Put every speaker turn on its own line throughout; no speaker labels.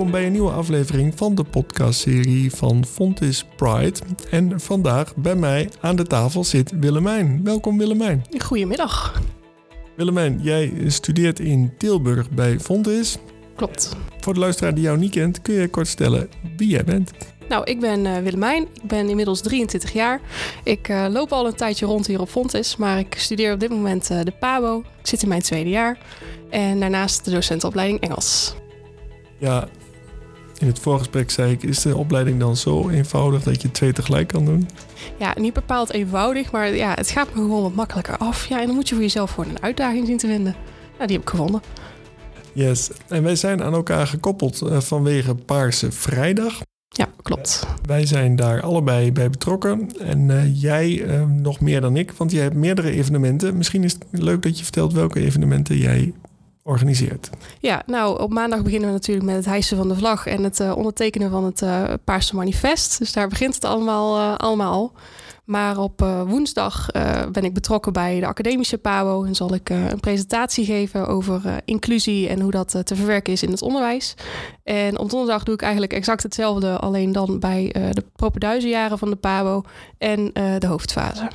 welkom bij een nieuwe aflevering van de podcastserie van Fontis Pride. En vandaag bij mij aan de tafel zit Willemijn. Welkom Willemijn.
Goedemiddag.
Willemijn, jij studeert in Tilburg bij Fontis.
Klopt.
Voor de luisteraar die jou niet kent, kun je kort stellen wie jij bent.
Nou, ik ben uh, Willemijn. Ik ben inmiddels 23 jaar. Ik uh, loop al een tijdje rond hier op Fontis, maar ik studeer op dit moment uh, de PABO. Ik zit in mijn tweede jaar. En daarnaast de docentenopleiding Engels.
Ja, in het voorgesprek zei ik, is de opleiding dan zo eenvoudig dat je twee tegelijk kan doen?
Ja, niet bepaald eenvoudig, maar ja, het gaat me gewoon wat makkelijker af. Ja, en dan moet je voor jezelf gewoon een uitdaging zien te vinden. Nou, die heb ik gevonden.
Yes, en wij zijn aan elkaar gekoppeld uh, vanwege Paarse Vrijdag.
Ja, klopt.
Wij zijn daar allebei bij betrokken. En uh, jij uh, nog meer dan ik, want jij hebt meerdere evenementen. Misschien is het leuk dat je vertelt welke evenementen jij organiseert.
Ja, nou, op maandag beginnen we natuurlijk met het hijsen van de vlag en het uh, ondertekenen van het uh, Paarse Manifest. Dus daar begint het allemaal, uh, allemaal al. Maar op woensdag ben ik betrokken bij de academische PABO en zal ik een presentatie geven over inclusie en hoe dat te verwerken is in het onderwijs. En op donderdag doe ik eigenlijk exact hetzelfde, alleen dan bij de propenduizenjaren van de PABO en de hoofdfase.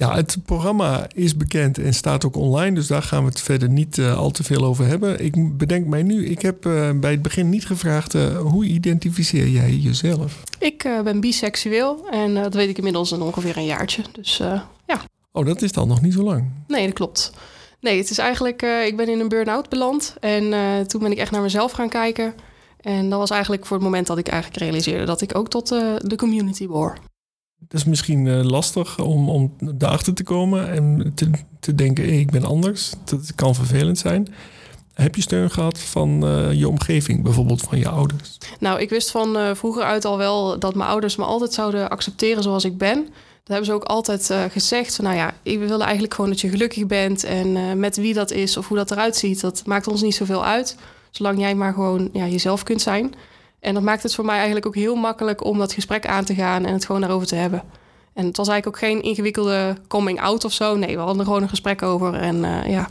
Ja, het programma is bekend en staat ook online, dus daar gaan we het verder niet uh, al te veel over hebben. Ik bedenk mij nu, ik heb uh, bij het begin niet gevraagd, uh, hoe identificeer jij jezelf?
Ik ben biseksueel en dat weet ik inmiddels een ongeveer een jaartje, dus ja.
Oh, dat is dan nog niet zo lang?
Nee, dat klopt. Nee, het is eigenlijk, ik ben in een burn-out beland en toen ben ik echt naar mezelf gaan kijken. En dat was eigenlijk voor het moment dat ik eigenlijk realiseerde dat ik ook tot de community behoor.
Het is misschien uh, lastig om, om daarachter te komen en te, te denken: ik ben anders. Dat kan vervelend zijn. Heb je steun gehad van uh, je omgeving, bijvoorbeeld van je ouders?
Nou, ik wist van uh, vroeger uit al wel dat mijn ouders me altijd zouden accepteren zoals ik ben. Dat hebben ze ook altijd gezegd. Nou ja, we willen eigenlijk gewoon dat je gelukkig bent. En met wie dat is of hoe dat eruit ziet, dat maakt ons niet zoveel uit. Zolang jij maar gewoon ja, jezelf kunt zijn. En dat maakt het voor mij eigenlijk ook heel makkelijk om dat gesprek aan te gaan en het gewoon daarover te hebben. En het was eigenlijk ook geen ingewikkelde coming out of zo. Nee, we hadden er gewoon een gesprek over en uh, ja,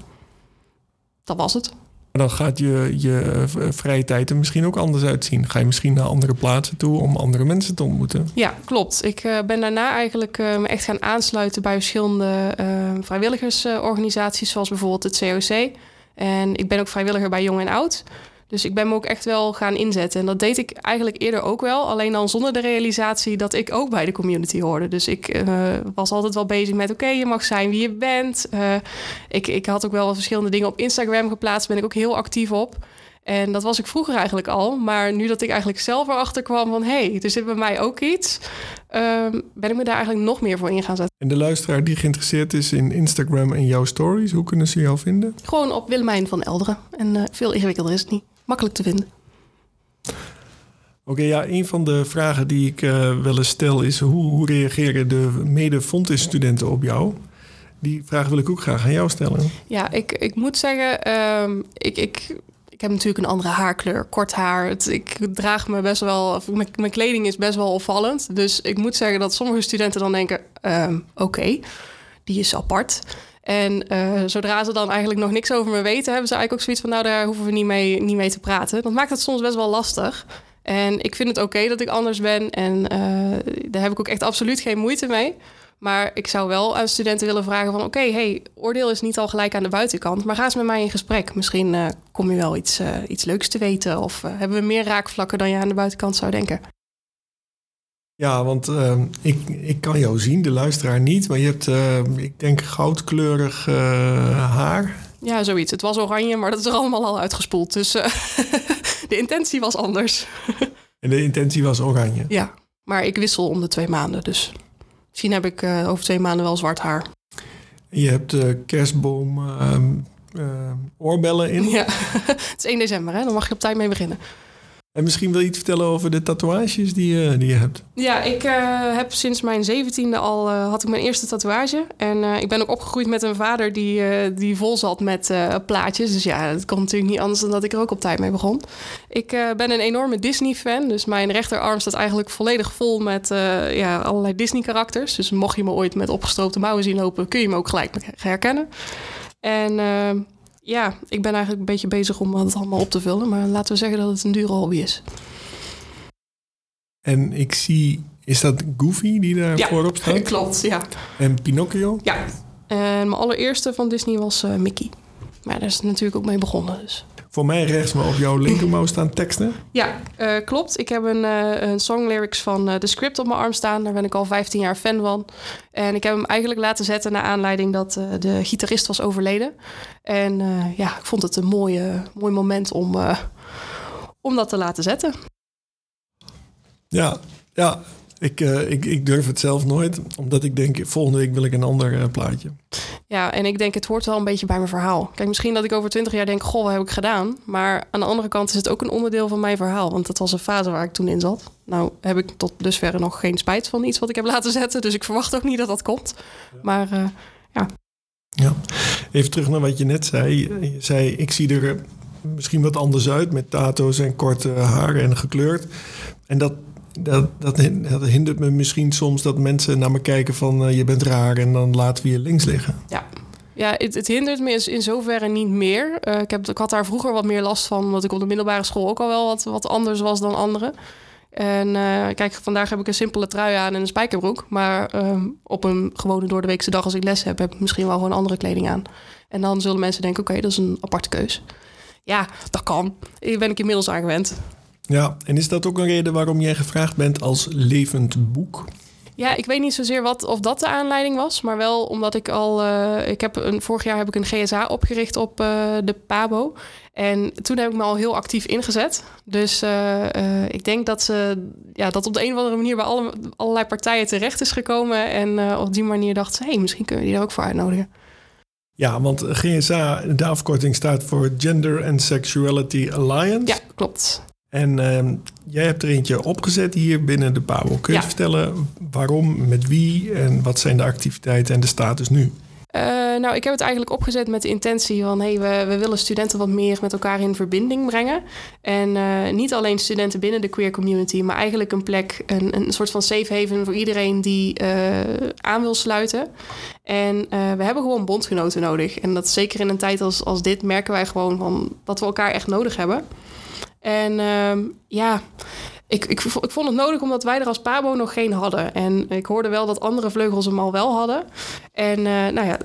dat was het.
Dan gaat je, je vrije tijd er misschien ook anders uitzien. Ga je misschien naar andere plaatsen toe om andere mensen te ontmoeten?
Ja, klopt. Ik uh, ben daarna eigenlijk me echt gaan aansluiten bij verschillende vrijwilligersorganisaties, zoals bijvoorbeeld het COC. En ik ben ook vrijwilliger bij Jong en Oud. Dus ik ben me ook echt wel gaan inzetten. En dat deed ik eigenlijk eerder ook wel. Alleen dan zonder de realisatie dat ik ook bij de community hoorde. Dus ik uh, was altijd wel bezig met: oké, okay, je mag zijn wie je bent. Uh, ik, ik had ook wel verschillende dingen op Instagram geplaatst. Ben ik ook heel actief op. En dat was ik vroeger eigenlijk al. Maar nu dat ik eigenlijk zelf erachter kwam van... hé, hey, er zit bij mij ook iets... Um, ben ik me daar eigenlijk nog meer voor in gaan zetten.
En de luisteraar die geïnteresseerd is in Instagram en jouw stories... hoe kunnen ze jou vinden?
Gewoon op Willemijn van Elderen. En uh, veel ingewikkelder is het niet. Makkelijk te vinden.
Oké, okay, ja, een van de vragen die ik uh, wel eens stel is... hoe, hoe reageren de mede-Fontis-studenten op jou... Die vraag wil ik ook graag aan jou stellen.
Ja, ik, ik moet zeggen, um, ik, ik ik heb natuurlijk een andere haarkleur, kort haar. Het, ik draag me best wel, of mijn, mijn, kleding is best wel opvallend. Dus ik moet zeggen dat sommige studenten dan denken: um, oké, okay, die is apart. En uh, zodra ze dan eigenlijk nog niks over me weten, hebben ze eigenlijk ook zoiets van: nou, daar hoeven we niet mee, niet mee te praten. Dat maakt het soms best wel lastig. En ik vind het oké dat ik anders ben. En uh, daar heb ik ook echt absoluut geen moeite mee. Maar ik zou wel aan studenten willen vragen van... oké, hey, oordeel is niet al gelijk aan de buitenkant... maar ga eens met mij in gesprek. Misschien uh, kom je wel iets, iets leuks te weten... of hebben we meer raakvlakken dan je aan de buitenkant zou denken.
Ja, want ehm, ik, ik kan jou zien, de luisteraar niet... maar je hebt, ik denk, goudkleurig haar.
Ja, zoiets. Het was oranje, maar dat is er allemaal al uitgespoeld. Dus de intentie was anders.
en de intentie was oranje?
Ja, maar ik wissel om de twee maanden, dus... Misschien heb ik over twee maanden wel zwart haar.
Je hebt uh, kerstboom uh, oorbellen in.
Ja, het is 1 december, hè? dan mag je op tijd mee beginnen.
En misschien wil je iets vertellen over de tatoeages die, je, die je hebt.
Ja, ik uh, heb sinds mijn zeventiende al uh, had ik mijn eerste tatoeage. En ik ben ook opgegroeid met een vader die, die vol zat met plaatjes. Dus ja, het komt natuurlijk niet anders dan dat ik er ook op tijd mee begon. Ik ben een enorme Disney-fan. Dus mijn rechterarm staat eigenlijk volledig vol met ja, allerlei Disney-karakters. Dus mocht je me ooit met opgestroopte mouwen zien lopen, kun je me ook gelijk herkennen. En ja, ik ben eigenlijk een beetje bezig om het allemaal op te vullen. Maar laten we zeggen dat het een dure hobby is.
En ik zie, is dat Goofy die daar
Ja,
voorop staat?
Klopt, ja.
En Pinocchio?
Ja. En mijn allereerste van Disney was eh, Mickey. Maar daar is het natuurlijk ook mee begonnen. Dus.
Voor mij rechts, maar op jouw linkermouw staan teksten.
Ja, eh, klopt. Ik heb een, eh een song lyrics van eh The Script op mijn arm staan. Daar ben ik al 15 jaar fan van. En ik heb hem eigenlijk laten zetten naar aanleiding dat de gitarist was overleden. En ja, ik vond het een mooie, mooi moment om, om dat te laten zetten.
Ja, ja. Ik, ik, ik durf het zelf nooit, omdat ik denk, volgende week wil ik een ander plaatje.
Ja, en ik denk, het hoort wel een beetje bij mijn verhaal. Kijk, misschien dat ik over 20 jaar denk, goh, wat heb ik gedaan? Maar aan de andere kant is het ook een onderdeel van mijn verhaal. Want dat was een fase waar ik toen in zat. Nou heb ik tot dusver nog geen spijt van iets wat ik heb laten zetten. Dus ik verwacht ook niet dat dat komt. Maar eh,
Ja. Even terug naar wat je net zei. Je zei, ik zie er misschien wat anders uit met tato's en korte haren en gekleurd. En dat, dat, dat, hin- dat hindert me misschien soms dat mensen naar me kijken van eh, je bent raar en dan laten we je links liggen.
ja, het, het hindert me in zoverre niet meer. Eh, ik, heb, ik had daar vroeger wat meer last van. Omdat ik op de middelbare school ook al wel wat, wat anders was dan anderen. En eh, kijk, vandaag heb ik een simpele trui aan en een spijkerbroek. Maar ehm, op een gewone doordeweekse dag als ik les heb... heb ik misschien wel gewoon andere kleding aan. En dan zullen mensen denken, oké, dat is een aparte keus. Ja, dat kan. Daar ben ik inmiddels aan gewend.
Ja, en is dat ook een reden waarom jij gevraagd bent als levend boek?
Ja, ik weet niet zozeer wat, of dat de aanleiding was, maar wel omdat ik al, eh, ik heb een, vorig jaar heb ik een GSA opgericht op eh, de Pabo. En toen heb ik me al heel actief ingezet. Dus eh, ik denk dat ze, ja, dat op de een of andere manier bij alle, allerlei partijen terecht is gekomen. En op die manier dacht ze, hé, hey, misschien kunnen we die er ook voor uitnodigen.
Ja, want GSA, de afkorting staat voor Gender and Sexuality Alliance.
Ja, klopt.
En ehm, jij hebt er eentje opgezet hier binnen de PABO. Kun je
Ja.
vertellen waarom, met wie en wat zijn de activiteiten en de status nu?
Eh, nou, ik heb het eigenlijk opgezet met de intentie van... hey, we, we willen studenten wat meer met elkaar in verbinding brengen. En eh, niet alleen studenten binnen de queer community... maar eigenlijk een plek, een, een soort van safe haven... voor iedereen die eh, aan wil sluiten. En we hebben gewoon bondgenoten nodig. En dat zeker in een tijd als, als dit merken wij gewoon van... dat we elkaar echt nodig hebben. En ehm, ja... Ik, ik, ik vond het nodig omdat wij er als Pabo nog geen hadden. En ik hoorde wel dat andere vleugels hem al wel hadden. En eh, nou ja,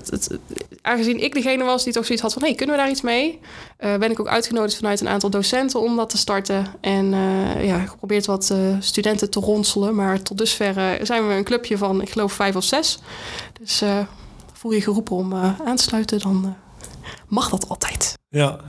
aangezien ik degene was die toch zoiets had van... hey, kunnen we daar iets mee? Eh, ben ik ook uitgenodigd vanuit een aantal docenten om dat te starten. En eh, ja, geprobeerd wat studenten te ronselen. Maar tot dusver zijn we een clubje van, ik geloof, vijf of zes. Dus voel je geroepen om aan te sluiten, dan mag dat altijd.
Ja.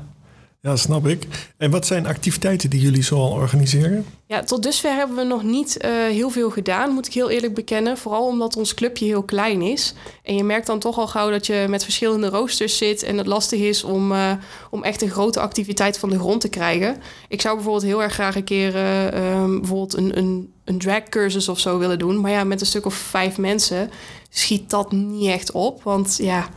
Ja, snap ik. En wat zijn activiteiten die jullie zoal organiseren?
Ja, tot dusver hebben we nog niet eh, heel veel gedaan, moet ik heel eerlijk bekennen. Vooral omdat ons clubje heel klein is. En je merkt dan toch al gauw dat je met verschillende roosters zit en het lastig is om, eh, om echt een grote activiteit van de grond te krijgen. Ik zou bijvoorbeeld heel erg graag een keer eh, ehm, bijvoorbeeld een, een, een dragcursus of zo willen doen. Maar ja, met een stuk of vijf mensen schiet dat niet echt op. Want ja,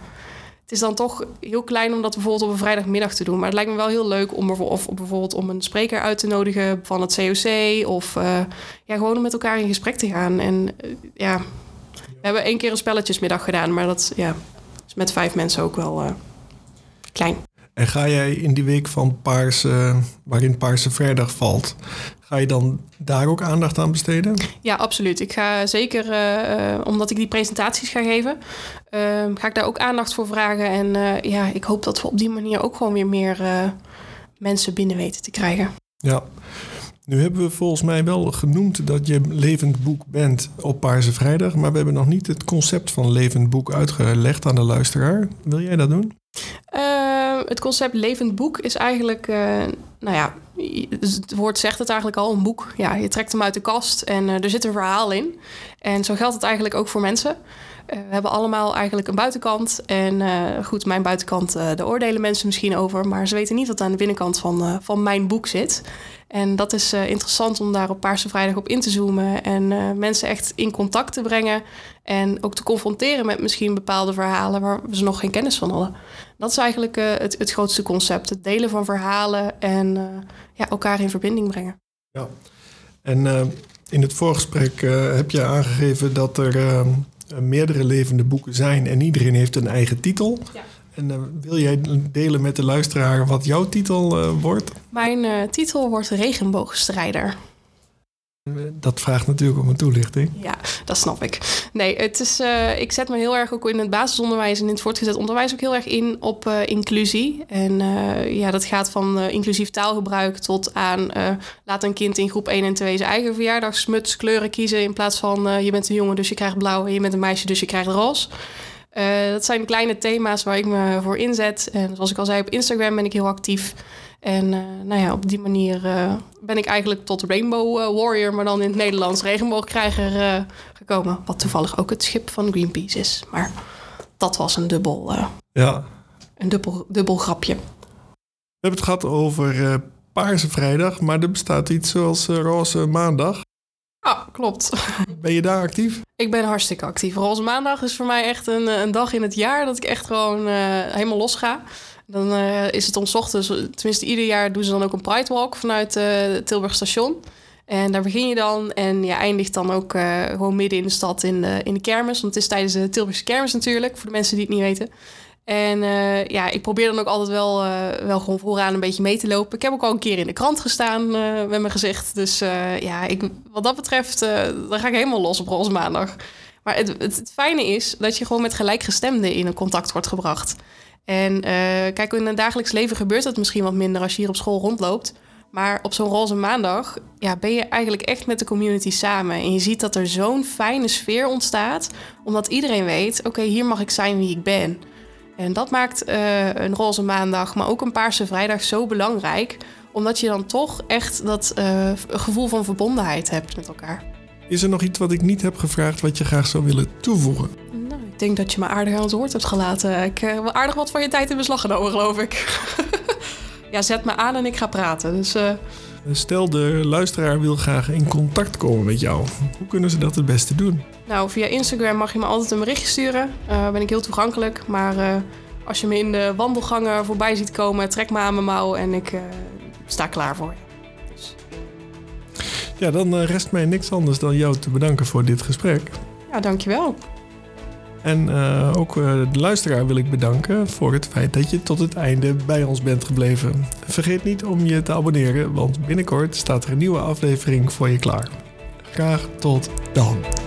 het is dan toch heel klein om dat bijvoorbeeld op een vrijdagmiddag te doen. Maar het lijkt me wel heel leuk om bijvo- of bijvoorbeeld om een spreker uit te nodigen van het COC. Of eh, ja, gewoon om met elkaar in gesprek te gaan. En eh, ja, we hebben één keer een spelletjesmiddag gedaan. Maar dat ja, is met vijf mensen ook wel eh, klein.
En ga jij in die week van Paarse, waarin Paarse Vrijdag valt, ga je dan daar ook aandacht aan besteden?
Ja, absoluut. Ik ga zeker, eh, eh, omdat ik die presentaties ga geven, eh, ga ik daar ook aandacht voor vragen. En eh, ja, ik hoop dat we op die manier ook gewoon weer meer mensen binnen weten te krijgen.
Ja. Nu hebben we volgens mij wel genoemd dat je levend boek bent op Paarse Vrijdag, maar we hebben nog niet het concept van levend boek uitgelegd aan de luisteraar. Wil jij dat doen?
Het concept levend boek is eigenlijk, eh, nou ja, dus het woord zegt het eigenlijk al, een boek. Ja, je trekt hem uit de kast en eh, er zit een verhaal in. En zo geldt het eigenlijk ook voor mensen. Eh, we hebben allemaal eigenlijk een buitenkant. En eh, goed, mijn buitenkant, eh daar oordelen mensen misschien over. Maar ze weten niet wat aan de binnenkant van, van mijn boek zit. En dat is interessant om daar op Paarse Vrijdag op in te zoomen. En mensen echt in contact te brengen. En ook te confronteren met misschien bepaalde verhalen waar ze nog geen kennis van hadden. Dat is eigenlijk het, het grootste concept. Het delen van verhalen en ja, elkaar in verbinding brengen.
En eh, in het voorgesprek heb je aangegeven dat er eh, meerdere levende boeken zijn en iedereen heeft een eigen titel.
Ja.
En uh, wil jij delen met de luisteraar wat jouw titel uh, wordt?
Mijn titel wordt Regenboogstrijder.
Dat vraagt natuurlijk om een toelichting.
Ja, dat snap ik. Nee, het is, uh, ik zet me heel erg ook in het basisonderwijs en in het voortgezet onderwijs ook heel erg in op uh, inclusie. En uh, ja, dat gaat van inclusief taalgebruik tot aan laat een kind in groep 1 en 2 zijn eigen verjaardagsmuts kleuren kiezen in plaats van je bent een jongen dus je krijgt blauw en je bent een meisje dus je krijgt roze. dat zijn kleine thema's waar ik me voor inzet. En zoals ik al zei, op Instagram ben ik heel actief. En uh, nou ja, op die manier uh, ben ik eigenlijk tot Rainbow uh, Warrior, maar dan in het Nederlands regenboogkrijger gekomen. Wat toevallig ook het schip van Greenpeace is. Maar dat was een dubbel,
ja.
een dubbel, dubbel grapje.
We hebben het gehad over Paarse Vrijdag, maar er bestaat iets zoals Roze Maandag.
Ja, klopt.
Ben je daar actief?
Ik ben hartstikke actief. Roze Maandag is voor mij echt een, een dag in het jaar dat ik echt gewoon helemaal los ga. Dan uh, is het om ochtends, tenminste ieder jaar doen ze dan ook een Pride Walk vanuit uh, Tilburg station. En daar begin je dan en je eindigt dan ook uh, gewoon midden in de stad in de, in de kermis. Want het is tijdens de Tilburgse kermis natuurlijk, voor de mensen die het niet weten. En ja, ik probeer dan ook altijd wel, wel gewoon vooraan een beetje mee te lopen. Ik heb ook al een keer in de krant gestaan met mijn gezicht. Dus ja, ik, wat dat betreft, dan ga ik helemaal los op roze maandag. Maar het, het, fijne is dat je gewoon met gelijkgestemden in contact wordt gebracht. En uh, kijk, in een dagelijks leven gebeurt dat misschien wat minder als je hier op school rondloopt. Maar op zo'n roze maandag ja, ben je eigenlijk echt met de community samen. En je ziet dat er zo'n fijne sfeer ontstaat. Omdat iedereen weet, oké, hier mag ik zijn wie ik ben. En dat maakt uh, een roze maandag, maar ook een paarse vrijdag zo belangrijk. Omdat je dan toch echt dat uh, gevoel van verbondenheid hebt met elkaar.
Is er nog iets wat ik niet heb gevraagd wat je graag zou willen toevoegen?
Ik denk dat je me aardig aan het woord hebt gelaten. Ik heb uh, aardig wat van je tijd in beslag genomen, geloof ik. ja, zet me aan en ik ga praten. Dus, uh...
Stel, de luisteraar wil graag in contact komen met jou. Hoe kunnen ze dat het beste doen?
Nou, via Instagram mag je me altijd een berichtje sturen. Uh, ben ik heel toegankelijk. Maar als je me in de wandelgangen voorbij ziet komen, trek me aan mijn mouw en ik sta klaar voor je.
Ja, dan rest mij niks anders dan jou te bedanken voor dit gesprek.
Ja, dankjewel.
En uh, ook uh, de luisteraar wil ik bedanken voor het feit dat je tot het einde bij ons bent gebleven. Vergeet niet om je te abonneren, want binnenkort staat er een nieuwe aflevering voor je klaar. Graag tot dan.